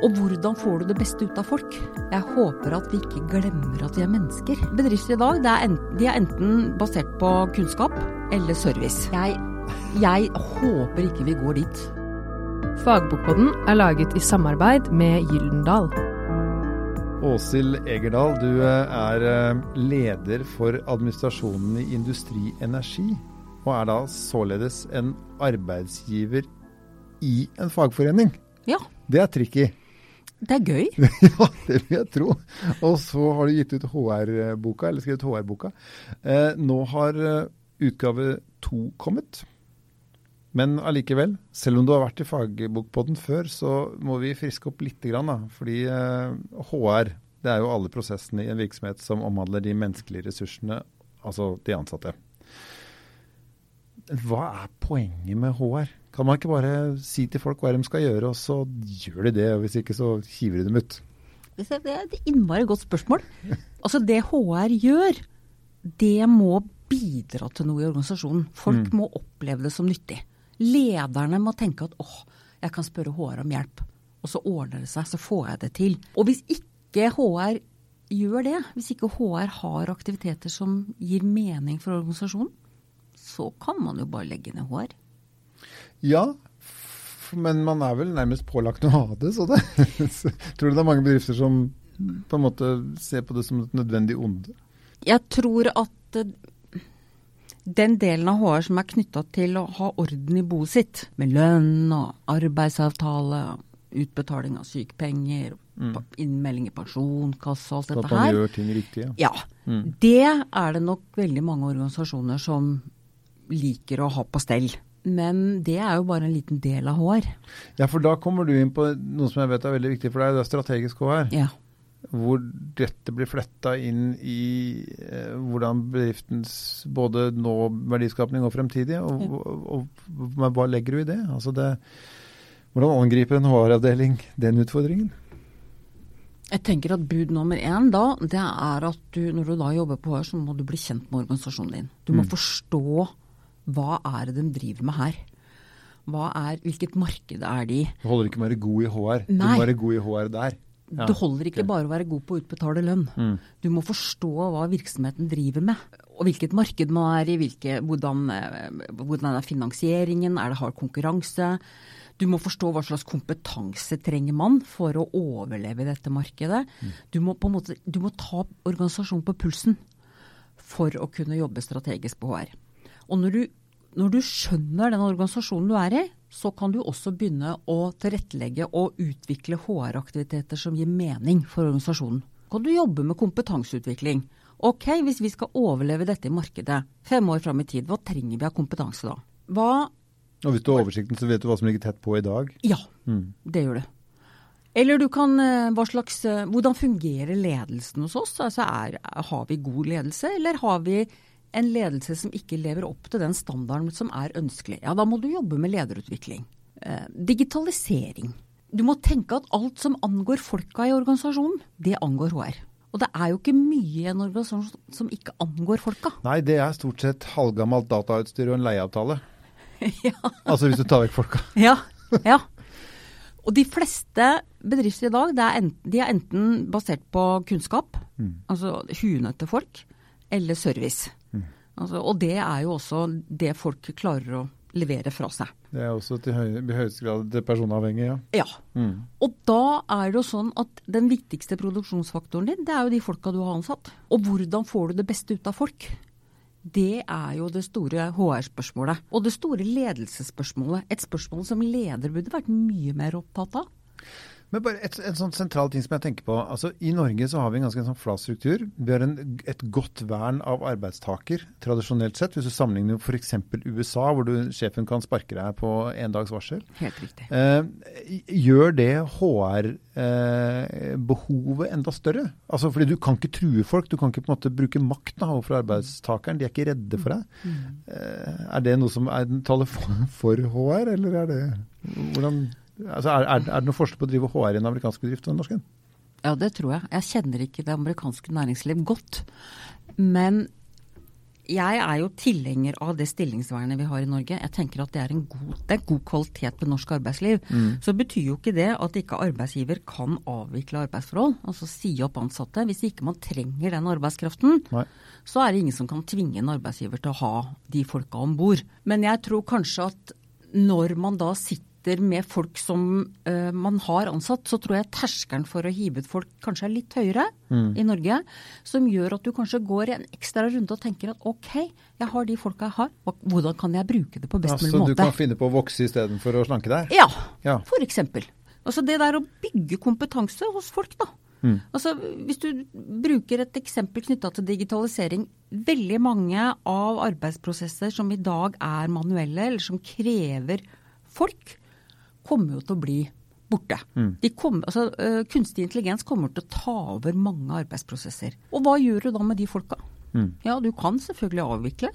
Og hvordan får du det beste ut av folk? Jeg håper at vi ikke glemmer at vi er mennesker. Bedrifter i dag det er enten, de er enten basert på kunnskap eller service. Jeg, jeg håper ikke vi går dit. Fagbokpodden er laget i samarbeid med Gyldendal. Åshild Egerdal, du er eh, leder for administrasjonen i Industri Energi, og er da således en arbeidsgiver i en fagforening. Ja, Det er tricky. Det er gøy. ja, det vil jeg tro. Og så har du gitt ut HR-boka, eller skrevet HR-boka. Eh, nå har eh, utgave to kommet. Men allikevel, selv om du har vært i fagbokpodden før, så må vi friske opp litt. Da. Fordi eh, HR, det er jo alle prosessene i en virksomhet som omhandler de menneskelige ressursene, altså de ansatte. Hva er poenget med HR? Kan man ikke bare si til folk hva de skal gjøre, og så gjør de det? og Hvis ikke, så hiver de dem ut. Det er et innmari godt spørsmål. Altså Det HR gjør, det må bidra til noe i organisasjonen. Folk må oppleve det som nyttig. Lederne må tenke at åh, jeg kan spørre HR om hjelp. Og så ordner det seg, så får jeg det til. Og hvis ikke HR gjør det, hvis ikke HR har aktiviteter som gir mening for organisasjonen, så kan man jo bare legge ned HR. Ja, men man er vel nærmest pålagt å ha det, så det Tror du det er mange bedrifter som på en måte ser på det som et nødvendig onde? Jeg tror at eh, den delen av HR som er knytta til å ha orden i boet sitt, med lønn og arbeidsavtale, utbetaling av sykepenger, mm. innmelding i pensjonskasse og alt dette her. at man her, gjør ting riktig? Ja. ja, det er det nok veldig mange organisasjoner som liker å ha på stell. Men det er jo bare en liten del av HR. ja, for da kommer du inn på noe som jeg vet er veldig viktig for deg, det er strategisk HR. Ja. Hvor dette blir fletta inn i eh, hvordan bedriftens både nå verdiskapning og fremtidig, og, og, og, men hva legger du i det? Altså det hvordan angriper en HR-avdeling den utfordringen? Jeg tenker at bud nummer én da, det er at du, når du da jobber på HR, så må du bli kjent med organisasjonen din. Du må forstå hva er det de driver med her. Hva er, hvilket marked er de i? Det holder ikke med å være god i HR, du må være god i HR der. Ja, Det holder ikke bare å være god på å utbetale lønn. Mm. Du må forstå hva virksomheten driver med, og hvilket marked man er i, hvilke, hvordan, eh, hvordan er finansieringen, er det hard konkurranse. Du må forstå hva slags kompetanse trenger man for å overleve i dette markedet. Mm. Du må, på en måte, du må ta organisasjonen på pulsen for å kunne jobbe strategisk på HR. Og når du, når du skjønner den organisasjonen du er i, så kan du også begynne å tilrettelegge og utvikle HR-aktiviteter som gir mening for organisasjonen. Kan du jobbe med kompetanseutvikling? Ok, hvis vi skal overleve dette i markedet fem år fram i tid, hva trenger vi av kompetanse da? Hva Og hvis du har oversikten, så vet du hva som ligger tett på i dag. Ja, Mm. det gjør du. Eller du kan eh, hva slags, eh, Hvordan fungerer ledelsen hos oss? Altså er, har vi god ledelse, eller har vi en ledelse som ikke lever opp til den standarden som er ønskelig? Ja, da må du jobbe med lederutvikling. Eh, digitalisering. Du må tenke at alt som angår folka i organisasjonen, det angår HR. Og det er jo ikke mye i en organisasjon som ikke angår folka. Nei, det er stort sett halvgammelt datautstyr og en leieavtale. ja. Altså hvis du tar vekk folka. Ja, ja. Og de fleste bedrifter i dag, er enten, de er enten basert på kunnskap, altså huene til folk, eller service. Altså, og det er jo også det folk klarer å levere fra seg. Det er også til høy, i høyeste grad personavhengig, ja. Ja. Og da er det jo sånn at den viktigste produksjonsfaktoren din, det er jo de folka du har ansatt. Og hvordan får du det beste ut av folk? Det er jo det store HR-spørsmålet. Og det store ledelsesspørsmålet. Et spørsmål som leder burde vært mye mer opptatt av. Men bare et, en sånn sentralt ting som jeg tenker på. altså I Norge så har vi en ganske sånn flat struktur. Vi har en, et godt vern av arbeidstaker, tradisjonelt sett. Hvis du sammenligner f.eks. USA, hvor du, sjefen kan sparke deg på en dags varsel. Helt riktig. Eh, gjør det HR-behovet enda større? Altså fordi Du kan ikke true folk, du kan ikke på en måte bruke makt da, overfor arbeidstakeren. De er ikke redde for deg. Eh, er det noe som er taler for, for HR, eller er det hvordan, altså er, er, det noe forskjell på å drive HR i en amerikansk bedrift og en norsk en? Ja, det tror jeg. Jeg kjenner ikke det amerikanske næringsliv godt. Men jeg er jo tilhenger av det stillingsvernet vi har i Norge. Jeg tenker at det er en god, det er god kvalitet på norsk arbeidsliv. Mm. Så betyr jo ikke det at ikke arbeidsgiver kan avvikle arbeidsforhold, altså si opp ansatte. Hvis ikke man trenger den arbeidskraften, Nei. så er det ingen som kan tvinge en arbeidsgiver til å ha de folka om bord. Men jeg tror kanskje at når man da sitter med folk som uh, man har ansatt, så tror jeg terskelen for å hive ut folk kanskje er litt høyere i Norge. Som gjør at du kanskje går en ekstra runde og tenker at ok, jeg har de folka jeg har, hvordan kan jeg bruke det på best Ja, mulig så du kan finne på å vokse istedenfor å slanke deg? Ja, Ja. eksempel. Altså det der å bygge kompetanse hos folk, da. Altså Hvis du bruker et eksempel knytta til digitalisering. Veldig mange av arbeidsprosesser som i dag er manuelle, eller som krever folk, kommer jo til å bli borte. De Kom, altså, øh, kunstig intelligens kommer til å ta over mange arbeidsprosesser. Og hva gjør du da med de folka? Ja, du kan selvfølgelig avvikle.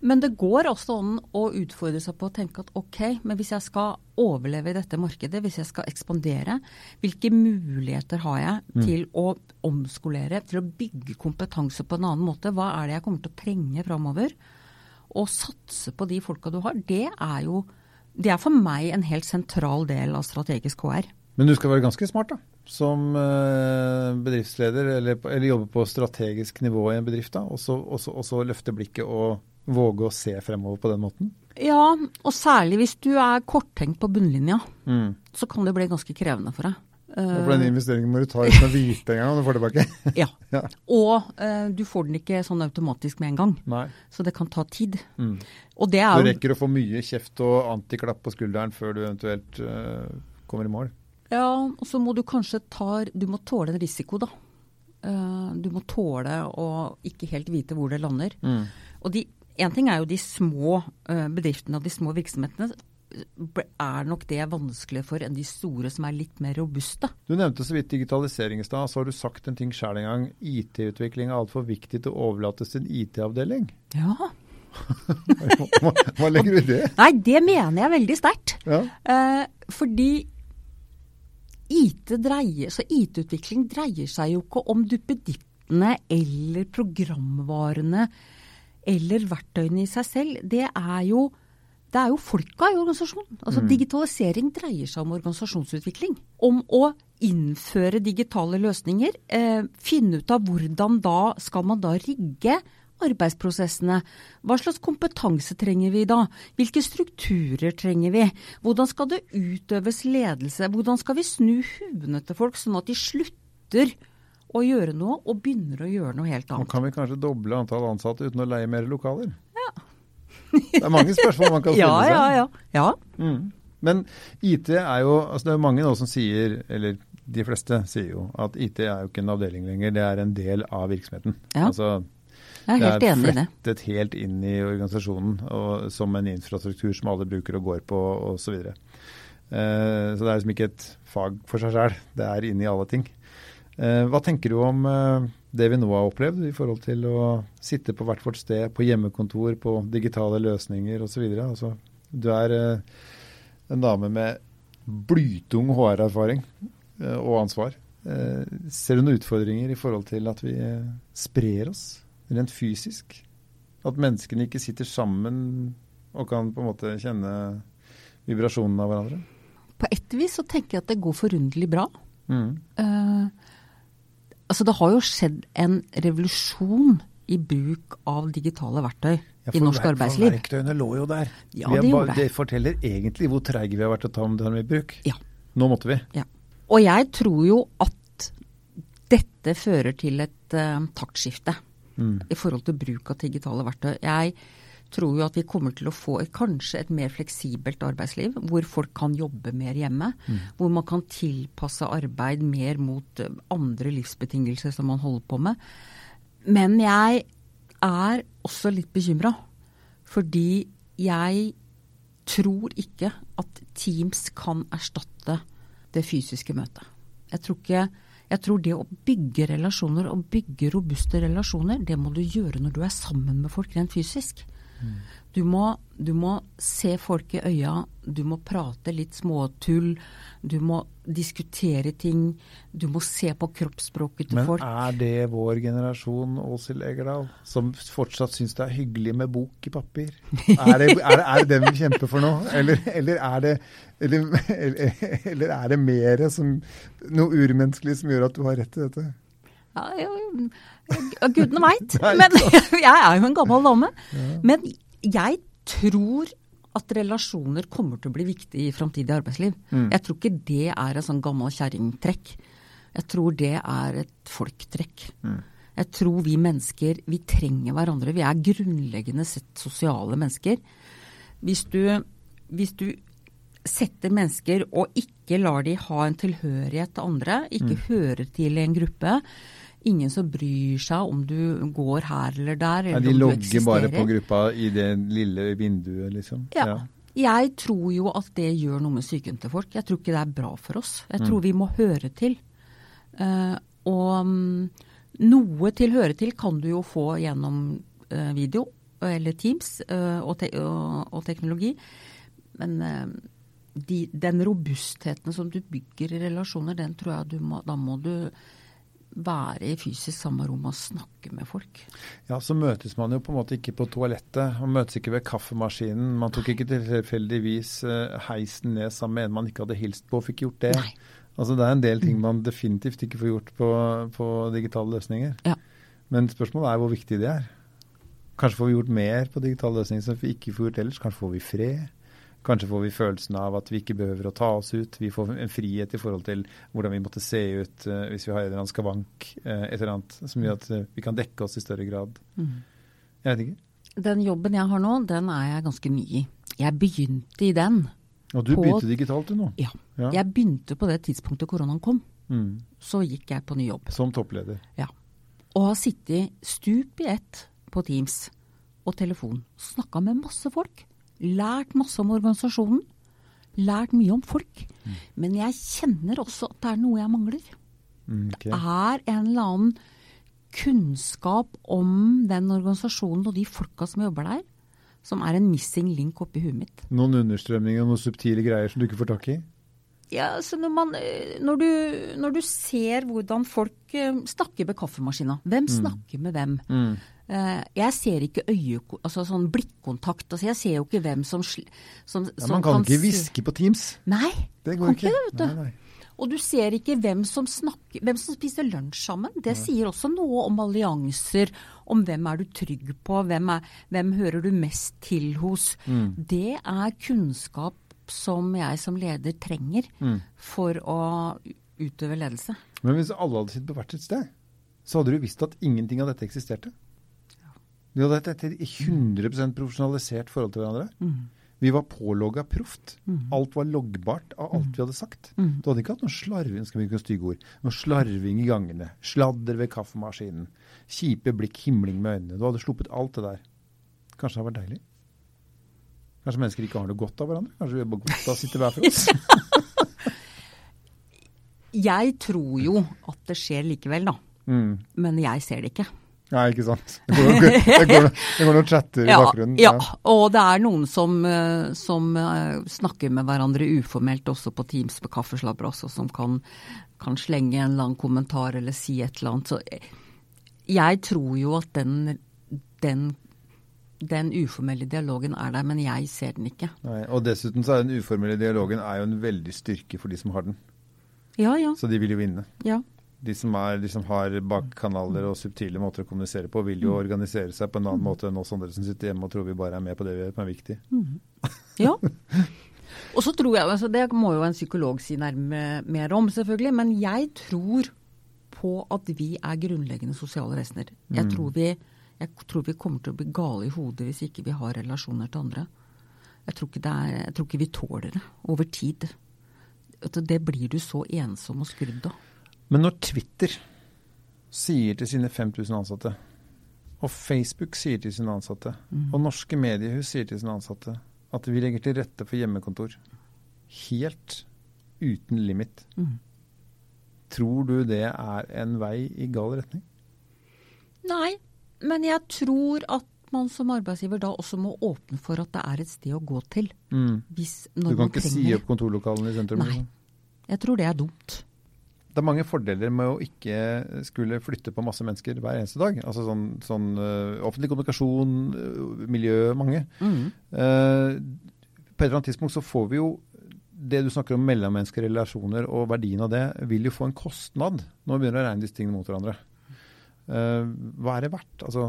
Men det går også an å utfordre seg på å tenke at ok, men hvis jeg skal overleve i dette markedet, hvis jeg skal ekspandere, hvilke muligheter har jeg til å omskolere, til å bygge kompetanse på en annen måte? Hva er det jeg kommer til å trenge framover? Å satse på de folka du har, det er jo det er for meg en helt sentral del av strategisk HR. Men du skal være ganske smart, da. Som eh, bedriftsleder, eller, eller jobbe på strategisk nivå i en bedrift, da. Og så løfte blikket og våge å se fremover på den måten. Ja, og særlig hvis du er korttenkt på bunnlinja, så kan det bli ganske krevende for deg. For den investeringen må du ta uten å vite engang om du får tilbake. Ja. Ja. Og eh, du får den ikke sånn automatisk med en gang. Nei. Så det kan ta tid. Mm. Og det er jo rekker å få mye kjeft og antiklapp på skulderen før du eventuelt eh, kommer i mål. Ja, og så må du kanskje ta Du må tåle en risiko, da. Uh, du må tåle å ikke helt vite hvor det lander. Og de, en ting er jo de små eh, bedriftene og de små virksomhetene. Er nok det vanskeligere for enn de store som er litt mer robuste. Du nevnte så vidt digitalisering i stad. Så har du sagt en ting sjøl en gang. IT-utvikling er altfor viktig til å overlates til en IT-avdeling. Ja. Hva, hva legger du i det? Nei, det mener jeg veldig sterkt. Ja. Eh, fordi IT dreier, så IT-utvikling dreier seg jo ikke om duppedittene eller programvarene eller verktøyene i seg selv. Det er jo, det er jo folka i organisasjonen. Altså Digitalisering dreier seg om organisasjonsutvikling. Om å innføre digitale løsninger. Eh, finne ut av hvordan da skal man da rigge arbeidsprosessene. Hva slags kompetanse trenger vi da? Hvilke strukturer trenger vi? Hvordan skal det utøves ledelse? Hvordan skal vi snu huene til folk, sånn at de slutter å gjøre noe og begynner å gjøre noe helt annet? kan vi kanskje doble antall ansatte uten å leie mer lokaler. Det er mange spørsmål man kan stille Ja, seg. ja, ja. ja. Mm. Men IT er jo altså Det er mange nå som sier, eller de fleste sier jo, at IT er jo ikke en avdeling lenger, det er en del av virksomheten. Ja. Altså, Jeg er helt det enig i det. det. flettet helt inn i organisasjonen og, som en infrastruktur som alle bruker og går på osv. Så, videre. eh, så det er liksom ikke et fag for seg sjøl, det er inn i alle ting. Uh, hva tenker du om eh, det vi nå har opplevd i forhold til å sitte på hvert vårt sted, på hjemmekontor, på digitale løsninger osv.? Altså, du er eh, en dame med blytung HR-erfaring eh, og ansvar. Eh, ser du noen utfordringer i forhold til at vi eh, sprer oss rent fysisk? At menneskene ikke sitter sammen og kan på en måte kjenne vibrasjonen av hverandre? På et vis så tenker jeg at det går forunderlig bra. Mm. Eh, altså det har jo skjedd en revolusjon i bruk av digitale verktøy Ja, i norsk arbeidsliv. For verktøyene lå jo der. Ja, det ba- det. det forteller egentlig hvor treige vi har vært til å ta om det her i bruk. Ja. Nå måtte vi. Ja. Og jeg tror jo at dette fører til et uh, taktskifte Mm. i forhold til bruk av digitale verktøy. Jeg tror jo at vi kommer til å få et, kanskje et mer fleksibelt arbeidsliv, hvor folk kan jobbe mer hjemme. Hvor man kan tilpasse arbeid mer mot eh, andre livsbetingelser som man holder på med. Men jeg er også litt bekymra, fordi jeg tror ikke at Teams kan erstatte det fysiske møtet. Jeg tror, ikke, jeg tror det å bygge relasjoner og bygge robuste relasjoner, det må du gjøre når du er sammen med folk rent fysisk. Du må, du må se folk i øya, du må prate litt småtull. Du må diskutere ting. Du må se på kroppsspråket til Men folk. er det vår generasjon, Åshild Egerdal, som fortsatt syns det er hyggelig med bok i papir? Er det, er det, er det den vi kjemper for nå? Eller, eller, er det, eller, eller, eller er det mere som noe urmenneskelig som gjør at du har rett til dette? Ja, Gudene veit. Men jeg er jo en gammel dame. Men jeg tror at relasjoner kommer til å bli viktig i framtidig arbeidsliv. Jeg tror ikke det er et sånn gammel kjerringtrekk. Jeg tror det er et folktrekk. Jeg tror vi mennesker, vi trenger hverandre. Vi er grunnleggende sett sosiale mennesker. Hvis du, hvis du setter mennesker og ikke lar de ha en tilhørighet til andre, ikke hører til i en gruppe, ingen som bryr seg om du går her eller der, Ja, de logger bare på gruppa i det lille vinduet, liksom? Ja. Jeg tror jo at det gjør noe med psyken til folk. Jeg tror ikke det er bra for oss. Jeg tror vi må høre til. Uh, og mm, noe til høre til kan du jo få gjennom uh, video eller Teams uh, og, te og, og teknologi. Men de, den robustheten som du bygger i relasjoner, den tror jeg du må, da må du være i fysisk samme rom og snakke med folk. Ja, så møtes man jo på en måte ikke på toalettet. Man møtes ikke ved kaffemaskinen. Man tok ikke tilfeldigvis eh, heisen ned sammen med en man ikke hadde hilst på, og fikk gjort det. Nei. Altså Det er en del ting man definitivt ikke får gjort på, på digitale løsninger. Ja. Men spørsmålet er hvor viktig det er. Kanskje får vi gjort mer på digitale løsninger som vi ikke får gjort ellers. Kanskje får vi fred. Kanskje får vi følelsen av at vi ikke behøver å ta oss ut. Vi får en frihet i forhold til hvordan vi måtte se ut uh, hvis vi har en eller annen skavank, uh, et eller annet, som gjør at uh, vi kan dekke oss i større grad. Jeg vet ikke. Den jobben jeg har nå, den er jeg ganske ny i. Jeg begynte i den. Og du På- begynte digitalt, du nå. Ja. Ja. Jeg begynte på det tidspunktet koronaen kom. Mm. Så gikk jeg på ny jobb. Som toppleder. Ja. Og har sittet stup i ett på Teams og telefon. Snakka med masse folk. Lært masse om organisasjonen. Lært mye om folk. Men jeg kjenner også at det er noe jeg mangler. Mm, ok. Det er en eller annen kunnskap om den organisasjonen og de folka som jobber der, som er en missing link oppi huet mitt. Noen understrømninger og noen subtile greier som du ikke får tak i? Ja, så når, man, eh, når, du, når du ser hvordan folk eh, snakker ved kaffemaskina, hvem snakker med hvem? Eh, Jeg ser ikke øye, altså sånn blikkontakt. Altså jeg ser jo ikke hvem som, som, som, Ja, man kan ikke se- hviske på Teams. Nei, Det kan går ikke ikke. det, vet du. Nei, nei. Og du ser ikke hvem som snakker, hvem som spiser lunsj sammen. Det sier også noe om allianser, om hvem er du trygg på, hvem, er, hvem hører du mest til hos. Mm. Det er kunnskap som jeg som leder trenger Mm. for å utøve ledelse. Men hvis alle hadde sittet på hvert sitt sted, så hadde du visst at ingenting av dette eksisterte. Vi hadde hatt et 100 profesjonalisert forhold til hverandre. Mm. Vi var pålogga proft. Alt var loggbart av alt vi hadde sagt. Mm. Du hadde ikke hatt noen slarving skal vi ikke stygge ord, noen slarving i gangene, sladder ved kaffemaskinen, kjipe blikk, himling med øynene. Du hadde sluppet alt det der. Kanskje det hadde vært deilig? Kanskje mennesker ikke har noe godt av hverandre? Kanskje vi har godt av å sitte hver for oss? Jeg tror jo at det skjer likevel, da. Mm. Men jeg ser det ikke. Nei, ikke sant. Det går, det går, det går, det går noen chatter i Ja, bakgrunnen. ja, og det er noen som, eh, som eh, snakker med hverandre uformelt også på Teams med kaffeslabber også, som kan, kan slenge en eller annen kommentar eller si et eller annet. Så eh, jeg tror jo at den, den, den uformelle dialogen er der, men jeg ser den ikke. Nei, og dessuten så er den uformelle dialogen er jo en veldig styrke for de som har den. Ja, ja. Så de vil jo vinne. ja. De som, er, de som har bakkanaler og subtile måter å kommunisere på, vil jo organisere seg på en annen måte enn oss andre som sitter hjemme og tror vi bare er med på det som er viktig. Ja. Og så tror jeg, altså Det må jo en psykolog si nærme mer om, selvfølgelig. Men jeg tror på at vi er grunnleggende sosiale vesener. Jeg, tror vi, jeg tror vi kommer til å bli gale i hodet hvis ikke vi har relasjoner til andre. Jeg tror ikke, det er, jeg tror ikke vi tåler det over tid. Det blir du så ensom og skrudd av. Men når Twitter sier til sine 5000 ansatte, og Facebook sier til sine ansatte, og norske mediehus sier til sine ansatte at vi legger til rette for hjemmekontor helt uten limit, Mm. tror du det er en vei i gal retning? Nei, men jeg tror at man som arbeidsgiver da også må åpne for at det er et sted å gå til. Mm. Hvis, Du kan ikke si opp kontorlokalene i sentrum? Nei. liksom. Jeg tror det er dumt. Det er mange fordeler med å ikke skulle flytte på masse mennesker hver eneste dag. Altså sånn, sånn uh, offentlig kommunikasjon, uh, miljø, mange. Mm. Uh, på et eller annet tidspunkt så får vi jo det du snakker om mellommenneskelige relasjoner og verdien av det, vil jo få en kostnad når vi begynner å regne disse tingene mot hverandre. Hva er det verdt? Altså,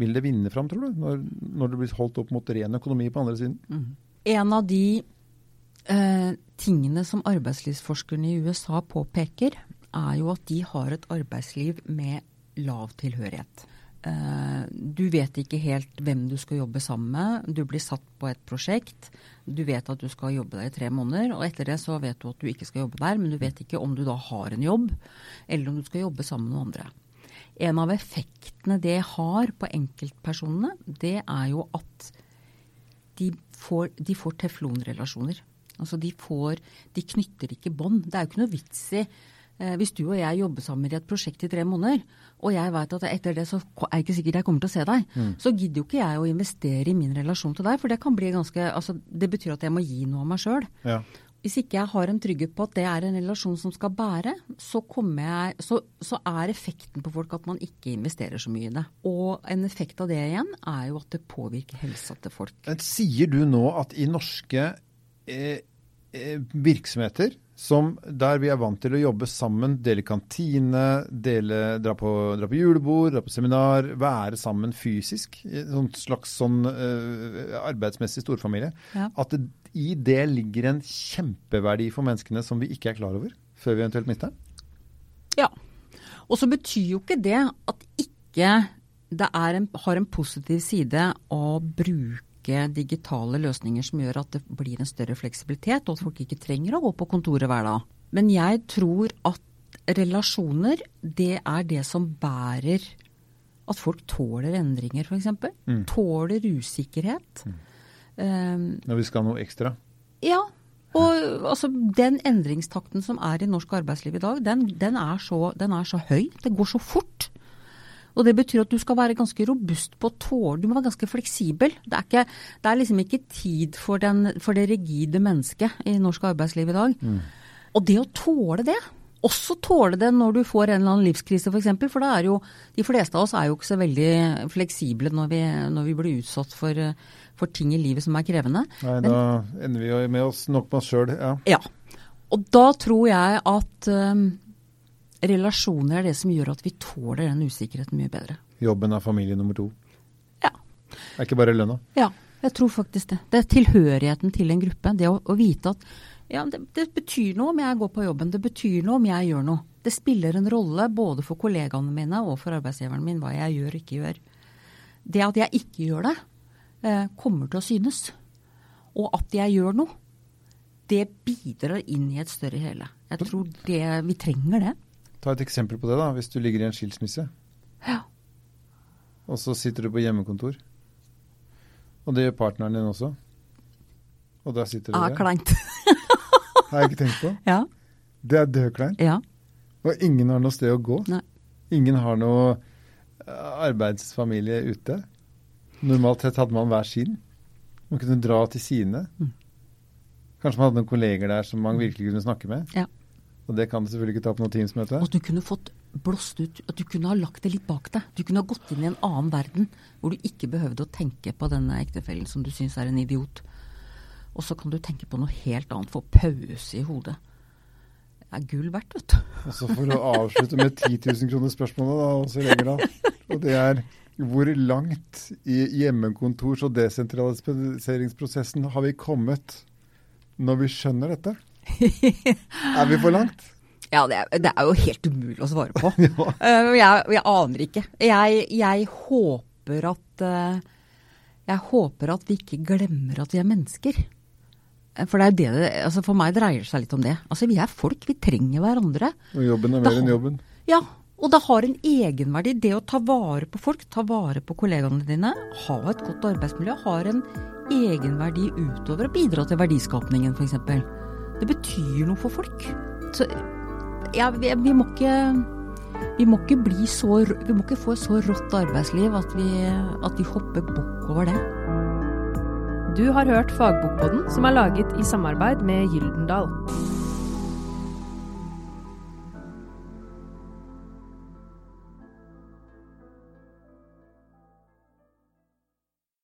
vil det vinne fram, tror du, når, når det blir holdt opp mot ren økonomi på andre siden? Mm. En av de tingene som arbeidslivsforskerne i USA påpeker, er jo at de har et arbeidsliv med lav tilhørighet. Eh, du vet ikke helt hvem du skal jobbe sammen med. Du blir satt på et prosjekt. Du vet at du skal jobbe der i tre måneder, og etter det så vet du at du ikke skal jobbe der, men du vet ikke om du da har en jobb, eller om du skal jobbe sammen med noen andre. En av effektene det har på enkeltpersonene, det er jo at de får, de får teflonrelasjoner. Altså de får De knytter ikke bånd. Det er jo ikke noe vits i eh, hvis du og jeg jobber sammen i et prosjekt i tre måneder, og jeg vet at etter det så er det ikke sikkert jeg kommer til å se deg, så gidder jo ikke jeg å investere i min relasjon til deg, for det kan bli ganske Altså det betyr at jeg må gi noe av meg sjøl. Ja. Hvis ikke jeg har en trygghet på at det er en relasjon som skal bære, så, jeg, så, så er effekten på folk at man ikke investerer så mye i det. Og en effekt av det igjen er jo at det påvirker helsa til folk. Sier du nå at i norske virksomheter, som der vi er vant til å jobbe sammen, dele kantine, dele, dra, på, dra på julebord, dra på seminar, være sammen fysisk, en slags sånn uh, arbeidsmessig storfamilie, Ja. at det, i det ligger en kjempeverdi for menneskene som vi ikke er klar over, før vi eventuelt mister den? Ja. Og så betyr jo ikke det at ikke det er en, har en positiv side å bruke digitale løsninger som gjør at det blir en større fleksibilitet, og at folk ikke trenger å gå på kontoret hver dag. Men jeg tror at relasjoner, det er det som bærer at folk tåler endringer, f.eks. Mm. Tåler usikkerhet. Um, Når vi skal ha noe ekstra? ja. Og altså, den endringstakten som er i norsk arbeidsliv i dag, den, den, er så, den er så høy. Det går så fort. Og det betyr at du skal være ganske robust på å tåle Du må være ganske fleksibel. Det er, ikke, det er liksom ikke tid for, den, for det rigide mennesket i norsk arbeidsliv i dag. Og det å tåle det, også tåle det når du får en eller annen livskrise f.eks., for, eksempel, for da er jo de fleste av oss er jo ikke så veldig fleksible når vi, når vi blir utsatt for, for ting i livet som er krevende. Nei, da ender vi jo med oss nok med oss sjøl. Ja. Ja. Og da tror jeg at um, relasjoner er det som gjør at vi tåler den usikkerheten mye bedre. Jobben er familie nummer to. Ja. Det er ikke bare lønna. Ja, jeg tror faktisk det. Det er tilhørigheten til en gruppe. Det å, å vite at ja, det, det betyr noe om jeg går på jobben. Det betyr noe om jeg gjør noe. Det spiller en rolle både for kollegaene mine og for arbeidsgiveren min hva jeg gjør og ikke gjør. Det at jeg ikke gjør det, eh, kommer til å synes. Og at jeg gjør noe, det bidrar inn i et større hele. Jeg tror det, vi trenger det. Ta et eksempel på det, da. Hvis du ligger i en skilsmisse, Ja. og så sitter du på hjemmekontor. Og det gjør partneren din også. Og der sitter Ah, Ja, kleint. Har jeg ikke tenkt på. ja. Det er dødkleint. ja. Og ingen har noe sted å gå. Nei. Ingen har noe eh, arbeidsfamilie ute. Normalt sett hadde man hver sin. Man kunne dra til sine. Mm. Kanskje man hadde noen kolleger der som man virkelig kunne snakke med. Ja. Og det kan du selvfølgelig ikke ta på noe Teams-møte. Og at du kunne fått blåst ut, at du kunne ha lagt det litt bak deg. Du kunne ha gått inn i en annen verden hvor du ikke behøvde å tenke på denne ektefellen som du syns er en idiot. Og så kan du tenke på noe helt annet, få pause i hodet. Det er gull verdt, vet du. Og så for å avslutte med 10 000 kroner spørsmålet, da, også lenger da. Og det er hvor langt i hjemmekontors- og desentraliseringsprosessen har vi kommet når vi skjønner dette? Er vi for langt? Ja, det er, det er jo helt umulig å svare på. Ja. Eh, jeg, jeg aner ikke. Jeg, jeg håper at eh, Jeg håper at vi ikke glemmer at vi er mennesker. Eh, For det er det det altså For meg dreier det seg litt om det. Altså, vi er folk. Vi trenger hverandre. Og jobben er mer enn jobben. Ja, og det har en egenverdi. Det å ta vare på folk, ta vare på kollegaene dine, ha et godt arbeidsmiljø, har en egenverdi utover å bidra til verdiskapningen, f.eks. Det betyr noe for folk. Så ja, vi, vi må ikke vi må ikke bli så Vi må ikke få så rått arbeidsliv at vi, at vi hopper bukk over det. Du har hørt Fagbokboden, som er laget i samarbeid med Gyldendal.